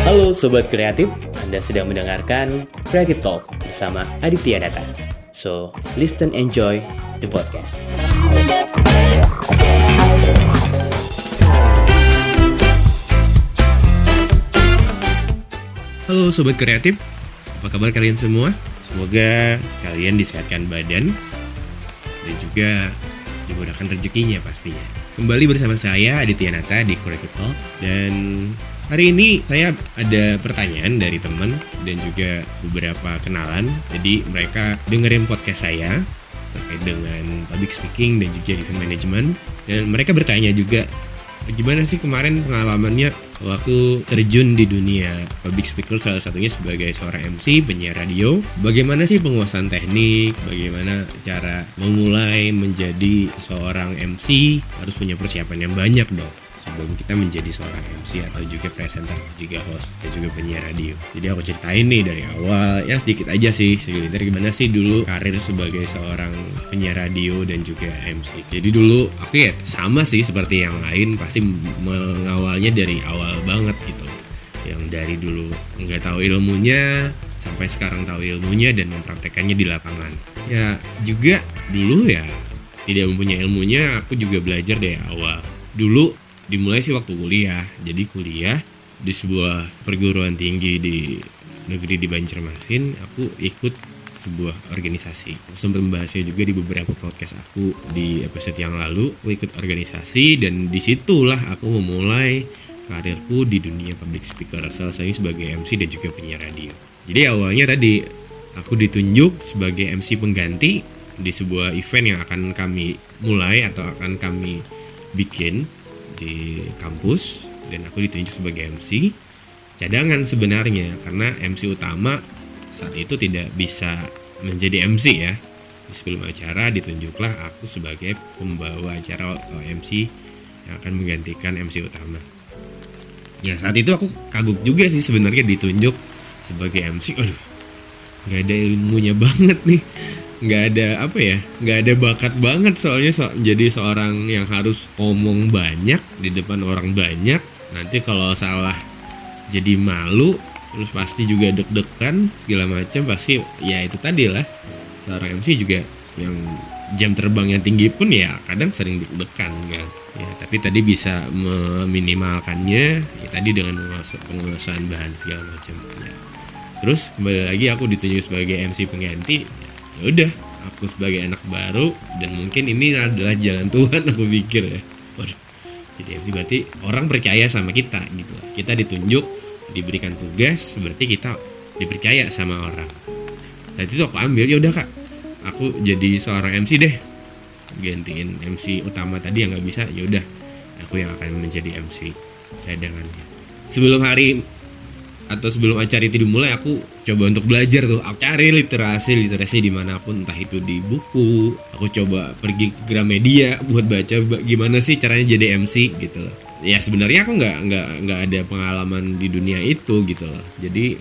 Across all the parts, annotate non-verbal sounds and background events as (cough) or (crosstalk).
Halo Sobat Kreatif, Anda sedang mendengarkan Creative Talk bersama Aditya Data. So, listen enjoy the podcast. Halo Sobat Kreatif, apa kabar kalian semua? Semoga kalian disehatkan badan dan juga dimudahkan rezekinya pastinya. Kembali bersama saya Aditya Nata di Creative Talk dan hari ini saya ada pertanyaan dari teman dan juga beberapa kenalan. Jadi mereka dengerin podcast saya terkait dengan public speaking dan juga event management. Dan mereka bertanya juga gimana sih kemarin pengalamannya? Waktu terjun di dunia public speaker salah satunya sebagai seorang MC penyiar radio. Bagaimana sih penguasaan teknik? Bagaimana cara memulai menjadi seorang MC harus punya persiapan yang banyak dong sebelum kita menjadi seorang MC atau juga presenter juga host dan juga penyiar radio. Jadi aku ceritain nih dari awal ya sedikit aja sih segelintir gimana sih dulu karir sebagai seorang penyiar radio dan juga MC jadi dulu aku ya sama sih seperti yang lain pasti mengawalnya dari awal banget gitu. Yang dari dulu nggak tahu ilmunya sampai sekarang tahu ilmunya dan mempraktekannya di lapangan. Ya juga dulu ya tidak mempunyai ilmunya aku juga belajar dari awal. Dulu dimulai sih waktu kuliah. Jadi kuliah di sebuah perguruan tinggi di negeri di Banjarmasin aku ikut sebuah organisasi. Sempat membahasnya juga di beberapa podcast aku di episode yang lalu. Aku ikut organisasi dan di situlah aku memulai karirku di dunia public speaker salah satunya sebagai MC dan juga penyiar radio. Jadi awalnya tadi aku ditunjuk sebagai MC pengganti di sebuah event yang akan kami mulai atau akan kami bikin di kampus dan aku ditunjuk sebagai MC cadangan sebenarnya karena MC utama saat itu tidak bisa menjadi MC ya. Di sebelum acara ditunjuklah aku sebagai pembawa acara atau MC yang akan menggantikan MC utama. Ya saat itu aku kagum juga sih sebenarnya ditunjuk sebagai MC aduh nggak ada ilmunya (laughs) banget nih nggak ada apa ya nggak ada bakat banget soalnya so, jadi seorang yang harus ngomong banyak di depan orang banyak nanti kalau salah jadi malu terus pasti juga deg-degan segala macam pasti ya itu tadi lah. Seorang MC juga yang jam terbangnya tinggi pun ya kadang sering deg-degan kan. Ya tapi tadi bisa meminimalkannya ya tadi dengan penguasaan bahan segala macam. Ya. terus kembali lagi aku ditunjuk sebagai MC pengganti ya udah aku sebagai anak baru dan mungkin ini adalah jalan Tuhan aku pikir ya. Waduh jadi MC berarti orang percaya sama kita gitu. Kita ditunjuk diberikan tugas berarti kita dipercaya sama orang. Saat itu aku ambil ya udah kak. Aku jadi seorang MC deh. Gantiin MC utama tadi yang nggak bisa ya udah. Aku yang akan menjadi MC cadangannya sebelum hari atau sebelum acara itu dimulai aku coba untuk belajar tuh. Aku cari literasi literasi di mana pun entah itu di buku aku coba pergi ke Gramedia buat baca gimana sih caranya jadi MC gitu loh. Ya sebenarnya aku nggak nggak nggak ada pengalaman di dunia itu gitu loh. Jadi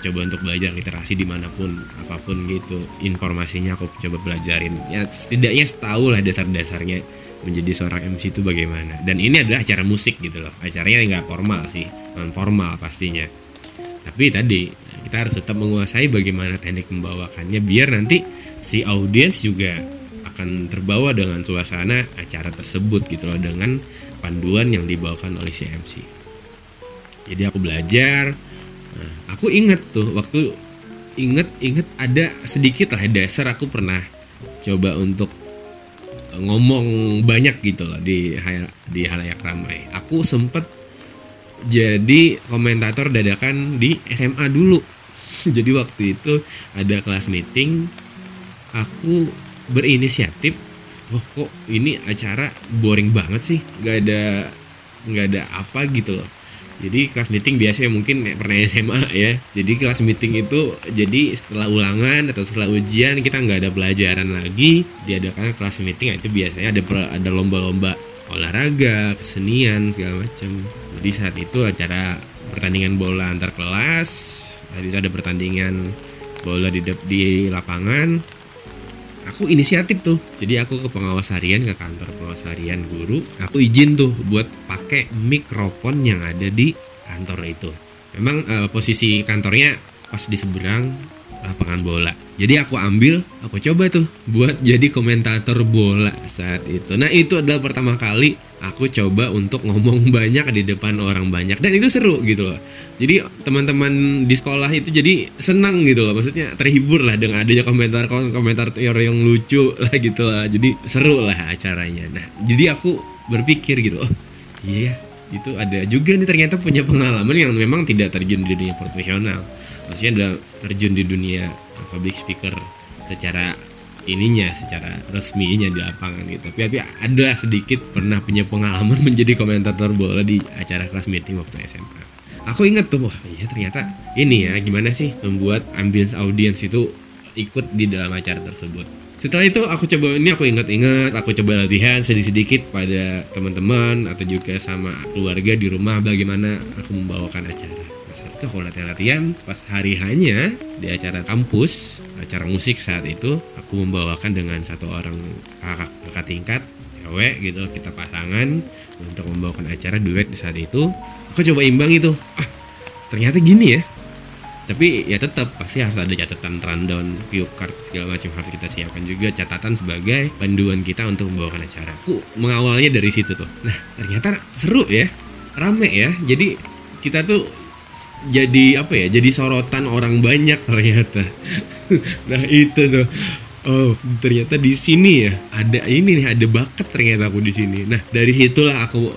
coba untuk belajar literasi di mana pun apa pun gitu. Informasinya aku coba pelajarin. Ya setidaknya tahu lah dasar-dasarnya menjadi seorang MC itu bagaimana. Dan ini adalah acara musik gitu loh. Acaranya nggak formal sih non formal pastinya. Tapi tadi kita harus tetap menguasai bagaimana teknik membawakannya biar nanti si audiens juga akan terbawa dengan suasana acara tersebut gitu loh dengan panduan yang dibawakan oleh si MC jadi aku belajar aku inget tuh waktu inget inget ada sedikit lah dasar aku pernah coba untuk ngomong banyak gitu loh di di halayak ramai. Aku sempet jadi komentator dadakan di SMA dulu. (laughs) jadi waktu itu ada kelas meeting, aku berinisiatif. Oh kok ini acara boring banget sih, nggak ada nggak ada apa gitu loh jadi kelas meeting biasanya mungkin pernah SMA ya. Jadi kelas meeting itu jadi setelah ulangan atau setelah ujian kita nggak ada pelajaran lagi. Diadakan kelas meeting itu biasanya ada ada lomba-lomba olahraga kesenian segala macam. Jadi saat itu acara pertandingan bola antar kelas hari itu ada pertandingan bola di di lapangan aku inisiatif tuh. Jadi aku ke pengawas harian ke kantor pengawas harian guru aku izin tuh buat pakai mikrofon yang ada di kantor itu. Memang eh, posisi kantornya pas di seberang lapangan bola. Jadi aku ambil, aku coba tuh buat jadi komentator bola saat itu. Nah itu adalah pertama kali aku coba untuk ngomong (laughs) banyak di depan orang banyak dan itu seru gitu loh. Jadi teman-teman di sekolah itu jadi senang gitu loh. Maksudnya terhibur lah dengan adanya komentar komentar yang lucu lah gitu lah. Jadi seru lah acaranya. Nah jadi aku berpikir gitu, oh iya itu ada juga nih ternyata punya pengalaman yang memang tidak terjun di dunia profesional. Maksudnya adalah terjun di dunia public speaker secara ininya secara resminya di lapangan gitu. Tapi, tapi ada sedikit pernah punya pengalaman (laughs) menjadi komentator bola di acara kelas meeting waktu SMA aku inget tuh wah iya ternyata ini ya gimana sih membuat ambience audience itu ikut di dalam acara tersebut setelah itu aku coba ini aku ingat-ingat aku coba latihan sedikit-sedikit pada teman-teman atau juga sama keluarga di rumah bagaimana aku membawakan acara. Nah saat itu aku latihan-latihan pas hari hanya di acara kampus acara musik saat itu aku membawakan dengan satu orang kakak kakak tingkat cewek gitu kita pasangan untuk membawakan acara duet di saat itu. Aku coba imbang itu ah ternyata gini ya tapi ya tetap pasti harus ada catatan rundown view card segala macam harus kita siapkan juga catatan sebagai panduan kita untuk membawakan acara. Aku mengawalnya dari situ tuh. Nah ternyata seru ya rame ya. Jadi kita tuh jadi apa ya jadi sorotan orang banyak ternyata. (laughs) Nah itu tuh. Oh, ternyata di sini ya ada ini nih ada bakat ternyata aku di sini. Nah, dari situlah aku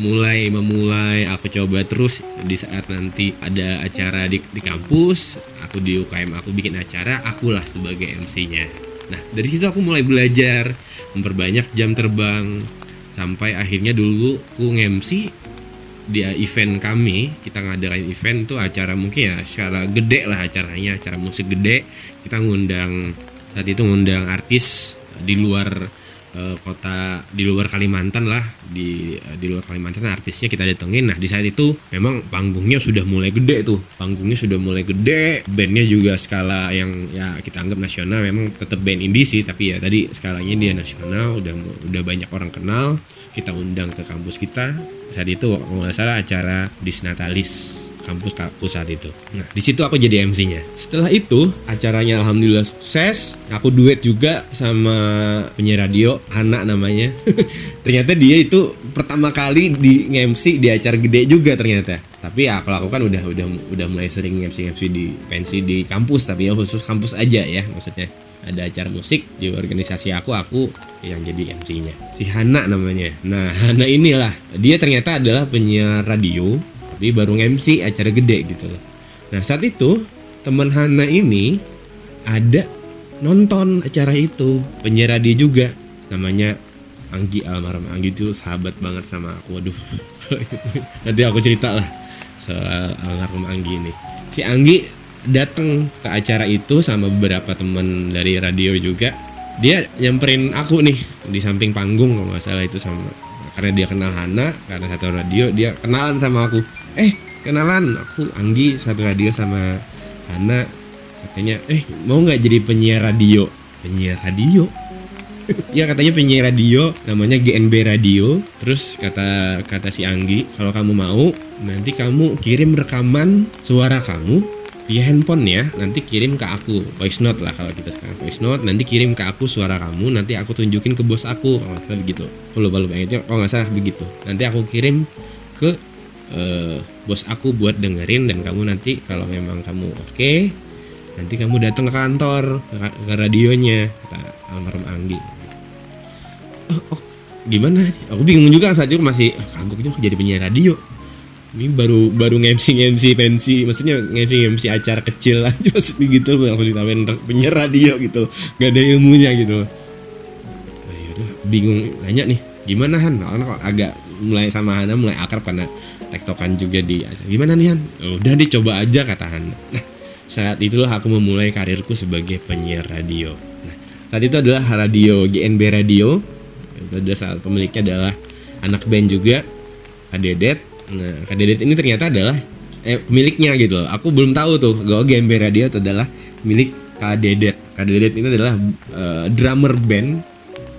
mulai memulai aku coba terus di saat nanti ada acara di, di kampus aku di UKM aku bikin acara akulah sebagai MC-nya nah dari situ aku mulai belajar memperbanyak jam terbang. Sampai akhirnya dulu aku nge-MC di event kami kita ngadain event tuh acara mungkin ya secara gede lah acaranya acara musik gede. Kita ngundang saat itu ngundang artis di luar uh, kota di luar Kalimantan lah di uh, di luar Kalimantan artisnya kita datengin. Nah di saat itu memang panggungnya sudah mulai gede tuh. Panggungnya sudah mulai gede bandnya juga skala yang ya kita anggap nasional memang tetap band indie sih. Tapi ya tadi skalanya dia nasional udah udah banyak orang kenal. Kita undang ke kampus kita. Saat itu nggak salah acara disnatalis kampus saat itu. Nah, di situ aku jadi MC-nya. Setelah itu, acaranya alhamdulillah sukses. Aku duet juga sama penyiar radio, Hana namanya. (laughs) ternyata dia itu pertama kali di MC di acara gede juga ternyata. Tapi ya kalau aku kan udah udah udah mulai sering MC MC di pensi di kampus tapi ya khusus kampus aja ya maksudnya ada acara musik di organisasi aku aku yang jadi MC-nya si Hana namanya nah Hana inilah dia ternyata adalah penyiar radio tapi baru MC acara gede gitu loh. Nah saat itu teman Hana ini ada nonton acara itu. Penyiar radio juga. Namanya Anggi almarhum Anggi itu sahabat banget sama aku. Waduh. (laughs) Nanti aku cerita lah soal almarhum Anggi ini. Si Anggi datang ke acara itu sama beberapa teman dari radio juga. Dia nyamperin aku nih di samping panggung kalau nggak salah itu sama. Karena dia kenal Hana karena satu radio dia kenalan sama aku eh kenalan. Aku Anggi satu radio sama Hana. Katanya eh mau nggak jadi penyiar radio? Penyiar radio? (laughs) Ya katanya penyiar radio namanya GNB Radio. Terus kata kata si Anggi kalau kamu mau nanti kamu kirim rekaman suara kamu via handphone ya. Nanti kirim ke aku. Voice note lah kalau kita sekarang voice note. Nanti kirim ke aku suara kamu nanti aku tunjukin ke bos aku. Kalau nggak salah begitu. Aku lupa lupa kalau nggak salah begitu. Nanti aku kirim ke uh, bos aku buat dengerin dan kamu nanti kalau memang kamu oke okay, nanti kamu datang ke kantor ke, ke radionya kata almarhum Anggi. Oh, oh gimana? Aku bingung juga saat itu masih oh, kagok juga jadi penyiar radio. Ini baru baru ngemsi ngemsi pensi maksudnya ngemsi ngemsi acara kecil aja (laughs) maksudnya gitu langsung ditawarin penyiar radio gitu. Gak ada ilmunya gitu. Nah, bingung nanya nih gimana Han? Karena agak mulai sama Hana mulai akrab karena tektokan juga di gimana nih Han? Udah dicoba aja kata Hana nah saat itulah aku memulai karirku sebagai penyiar radio. Nah saat itu adalah radio GNB Radio. Itu adalah saat pemiliknya adalah anak band juga Kak Dedet. Nah Kak Dedet ini ternyata adalah eh, pemiliknya gitu loh. Aku belum tahu tuh bahwa GNB Radio itu adalah milik Kak Dedet. Ini adalah uh, drummer band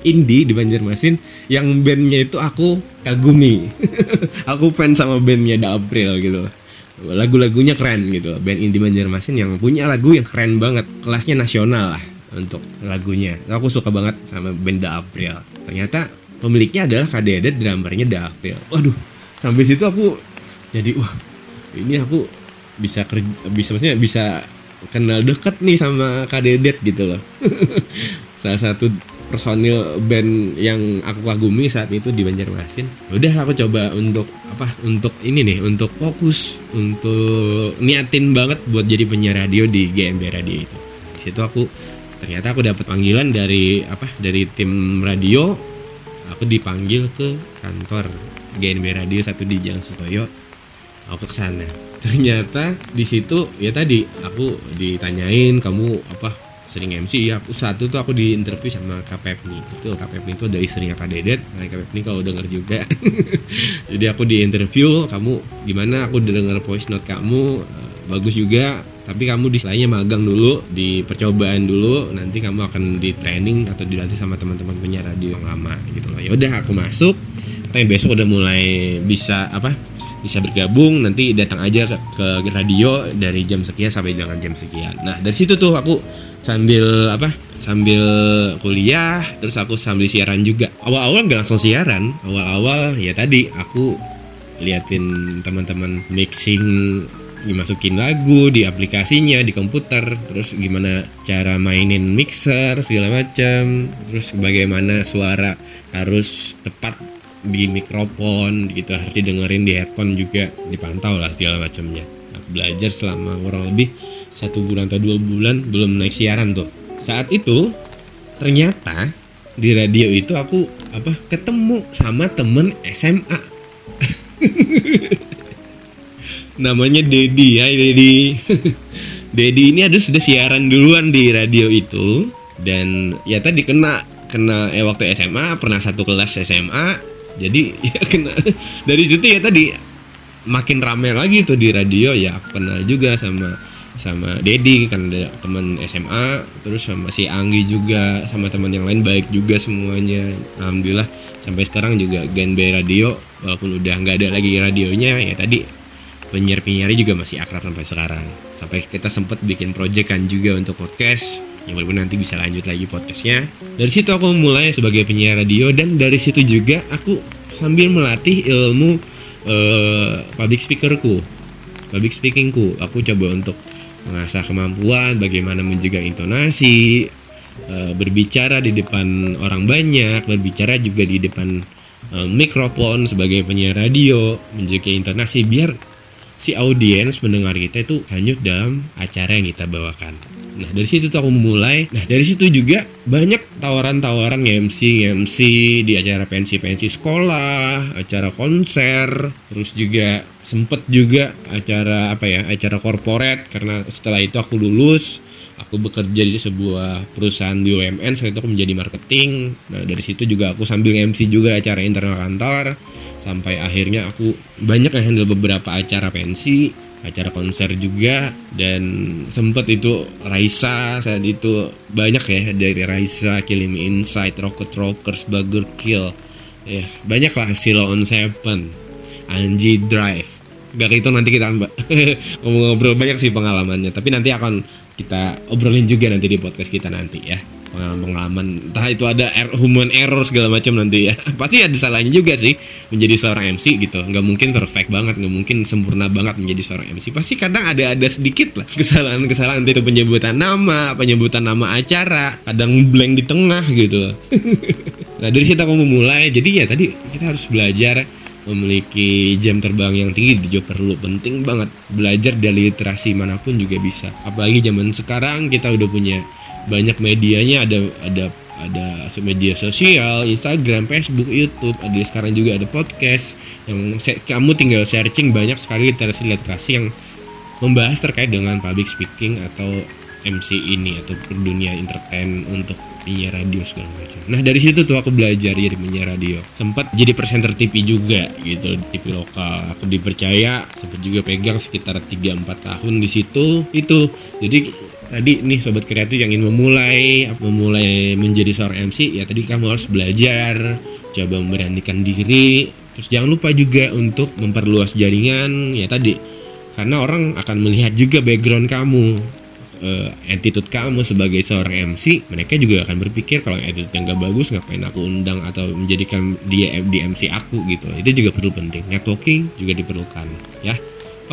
indie di Banjarmasin yang bandnya itu aku kagumi. (laughs) Aku fans sama bandnya Da April gitu. Lagu-lagunya keren gitu. Band indie Banjarmasin yang punya lagu yang keren banget. Kelasnya nasional lah untuk lagunya. Aku suka banget sama band Da April. Ternyata pemiliknya adalah Dedet drummernya Da April. Waduh sampai situ aku jadi wah ini aku bisa kerja bisa maksudnya bisa kenal deket nih sama Kak Dedet gitu loh. (laughs) Salah satu personil band yang aku kagumi saat itu di Banjarmasin. Udah aku coba untuk apa untuk ini nih untuk fokus untuk niatin banget buat jadi penyiar radio di GMB radio itu. Di situ aku ternyata aku dapat panggilan dari apa dari tim radio. Aku dipanggil ke kantor GNB radio satu di Jalan Sutoyo. Aku ke sana. Ternyata di situ ya tadi aku ditanyain kamu apa sering MC ya satu tuh aku di interview sama Kak Pepni. Itu Kak Pepni itu dari istrinya Kak Dedet. Nah Kak Pepni kalau denger juga. (laughs) Jadi aku di interview kamu gimana? Aku udah denger voice note kamu uh, bagus juga. Tapi kamu di selainnya magang dulu di percobaan dulu. Nanti kamu akan di training atau dilatih sama teman-teman penyiar radio yang lama gitu loh. Ya udah aku masuk. Katanya besok udah mulai bisa apa bisa bergabung nanti datang aja ke, ke radio dari jam sekian sampai dengan jam sekian. Nah dari situ tuh aku sambil apa sambil kuliah terus aku sambil siaran juga. Awal-awal nggak langsung siaran awal-awal ya tadi aku liatin teman-teman mixing dimasukin lagu di aplikasinya di komputer terus gimana cara mainin mixer segala macam terus bagaimana suara harus tepat di mikrofon gitu. Harus didengerin di headphone juga. Dipantau lah segala macamnya. Aku belajar selama kurang lebih satu bulan atau dua bulan belum naik siaran tuh. Saat itu ternyata di radio itu aku apa ketemu sama temen SMA (laughs) namanya Dedi. Ya Dedi. (laughs) Dedi ini ada sudah siaran duluan di radio itu. Dan ya tadi kena kena eh waktu SMA pernah satu kelas SMA jadi (laughs) ya kena dari situ ya tadi makin rame lagi tuh di radio ya kenal juga sama sama Dedi kan teman SMA terus sama si Anggi juga sama teman yang lain baik juga semuanya. Alhamdulillah sampai sekarang juga Gen B radio walaupun udah nggak ada lagi radionya ya tadi penyiar penyiarnya juga masih akrab sampai sekarang. Sampai kita sempat bikin project kan juga untuk podcast yang benar nanti bisa lanjut lagi podcastnya. Dari situ aku mulai sebagai penyiar radio dan dari situ juga aku sambil melatih ilmu uh, public speakerku public speakingku. Aku coba untuk mengasah kemampuan bagaimana menjaga intonasi uh, berbicara di depan orang banyak berbicara juga di depan uh, mikrofon sebagai penyiar radio menjaga intonasi biar si audiens mendengar kita itu hanyut dalam acara yang kita bawakan Nah dari situ tuh aku mulai. Nah dari situ juga banyak tawaran-tawaran MC MC di acara pensi-pensi sekolah, acara konser, terus juga sempet juga acara apa ya acara korporat. Karena setelah itu aku lulus aku bekerja di sebuah perusahaan BUMN saat itu aku menjadi marketing. Nah dari situ juga aku sambil MC juga acara internal kantor. Sampai akhirnya aku banyak handle beberapa acara pensi acara konser juga dan sempet itu Raisa saat itu banyak ya dari Raisa, Killing Inside, Rocket Rockers, Burger Kill. Ya banyak lah Silo on Seven, Anji Drive. Gak itu nanti kita (laughs) ngobrol banyak sih pengalamannya. Tapi nanti akan kita obrolin juga nanti di podcast kita nanti ya pengalaman-pengalaman entah itu ada er, human error segala macam nanti ya. (laughs) Pasti ada salahnya juga sih menjadi seorang MC gitu. Nggak mungkin perfect banget nggak mungkin sempurna banget menjadi seorang MC pasti kadang ada ada sedikit lah kesalahan-kesalahan. Itu penyebutan nama penyebutan nama acara kadang blank di tengah gitu. (laughs) Nah dari situ aku memulai. Jadi ya tadi kita harus belajar memiliki jam terbang yang tinggi. Juga perlu penting banget. Belajar dari literasi mana pun juga bisa. Apalagi zaman sekarang kita udah punya banyak medianya ada ada ada media sosial, Instagram, Facebook, YouTube, ada sekarang juga ada podcast yang kamu tinggal searching banyak sekali literasi-literasi yang membahas terkait dengan public speaking atau MC ini atau dunia entertain untuk penyiar radio segala macam. Nah dari situ tuh aku belajar jadi penyiar radio. Sempat jadi presenter TV juga gitu TV lokal. Aku dipercaya sempat juga pegang sekitar 3-4 tahun di situ. Itu jadi tadi nih sobat kreatif yang ingin memulai memulai menjadi seorang MC ya tadi kamu harus belajar coba memberanikan diri terus jangan lupa juga untuk memperluas jaringan ya tadi karena orang akan melihat juga background kamu uh, attitude kamu sebagai seorang MC mereka juga akan berpikir kalau attitude yang gak bagus ngapain aku undang atau menjadikan dia di MC aku gitu. Itu juga perlu penting. Networking juga diperlukan ya.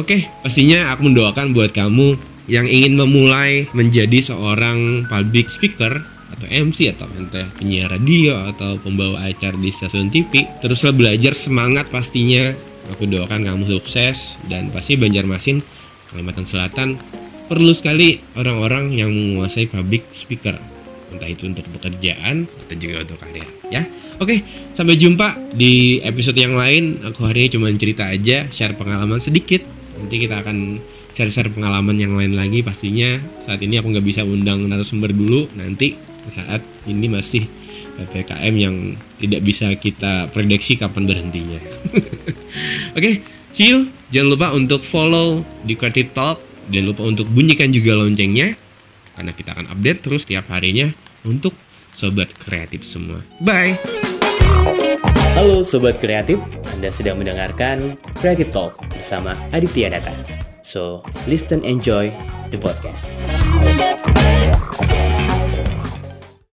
Oke pastinya aku mendoakan buat kamu yang ingin memulai menjadi seorang public speaker atau MC atau entah penyiar radio atau pembawa acara di stasiun TV teruslah belajar semangat pastinya. Aku doakan kamu sukses dan pasti Banjarmasin Kalimantan Selatan perlu sekali orang-orang yang menguasai public speaker entah itu untuk pekerjaan atau juga untuk karir ya. Oke sampai jumpa di episode yang lain. Aku hari ini cuma cerita aja share pengalaman sedikit. Nanti kita akan share-share pengalaman yang lain lagi pastinya. Saat ini aku nggak bisa undang narasumber dulu. Nanti saat ini masih PPKM yang tidak bisa kita prediksi kapan berhentinya. (laughs) Oke see you. Jangan lupa untuk follow di Creative Talk Jangan lupa untuk bunyikan juga loncengnya karena kita akan update terus tiap harinya untuk sobat kreatif semua. Bye. Halo sobat kreatif, Anda sedang mendengarkan Creative Talk bersama Aditya Data. So, listen enjoy the podcast.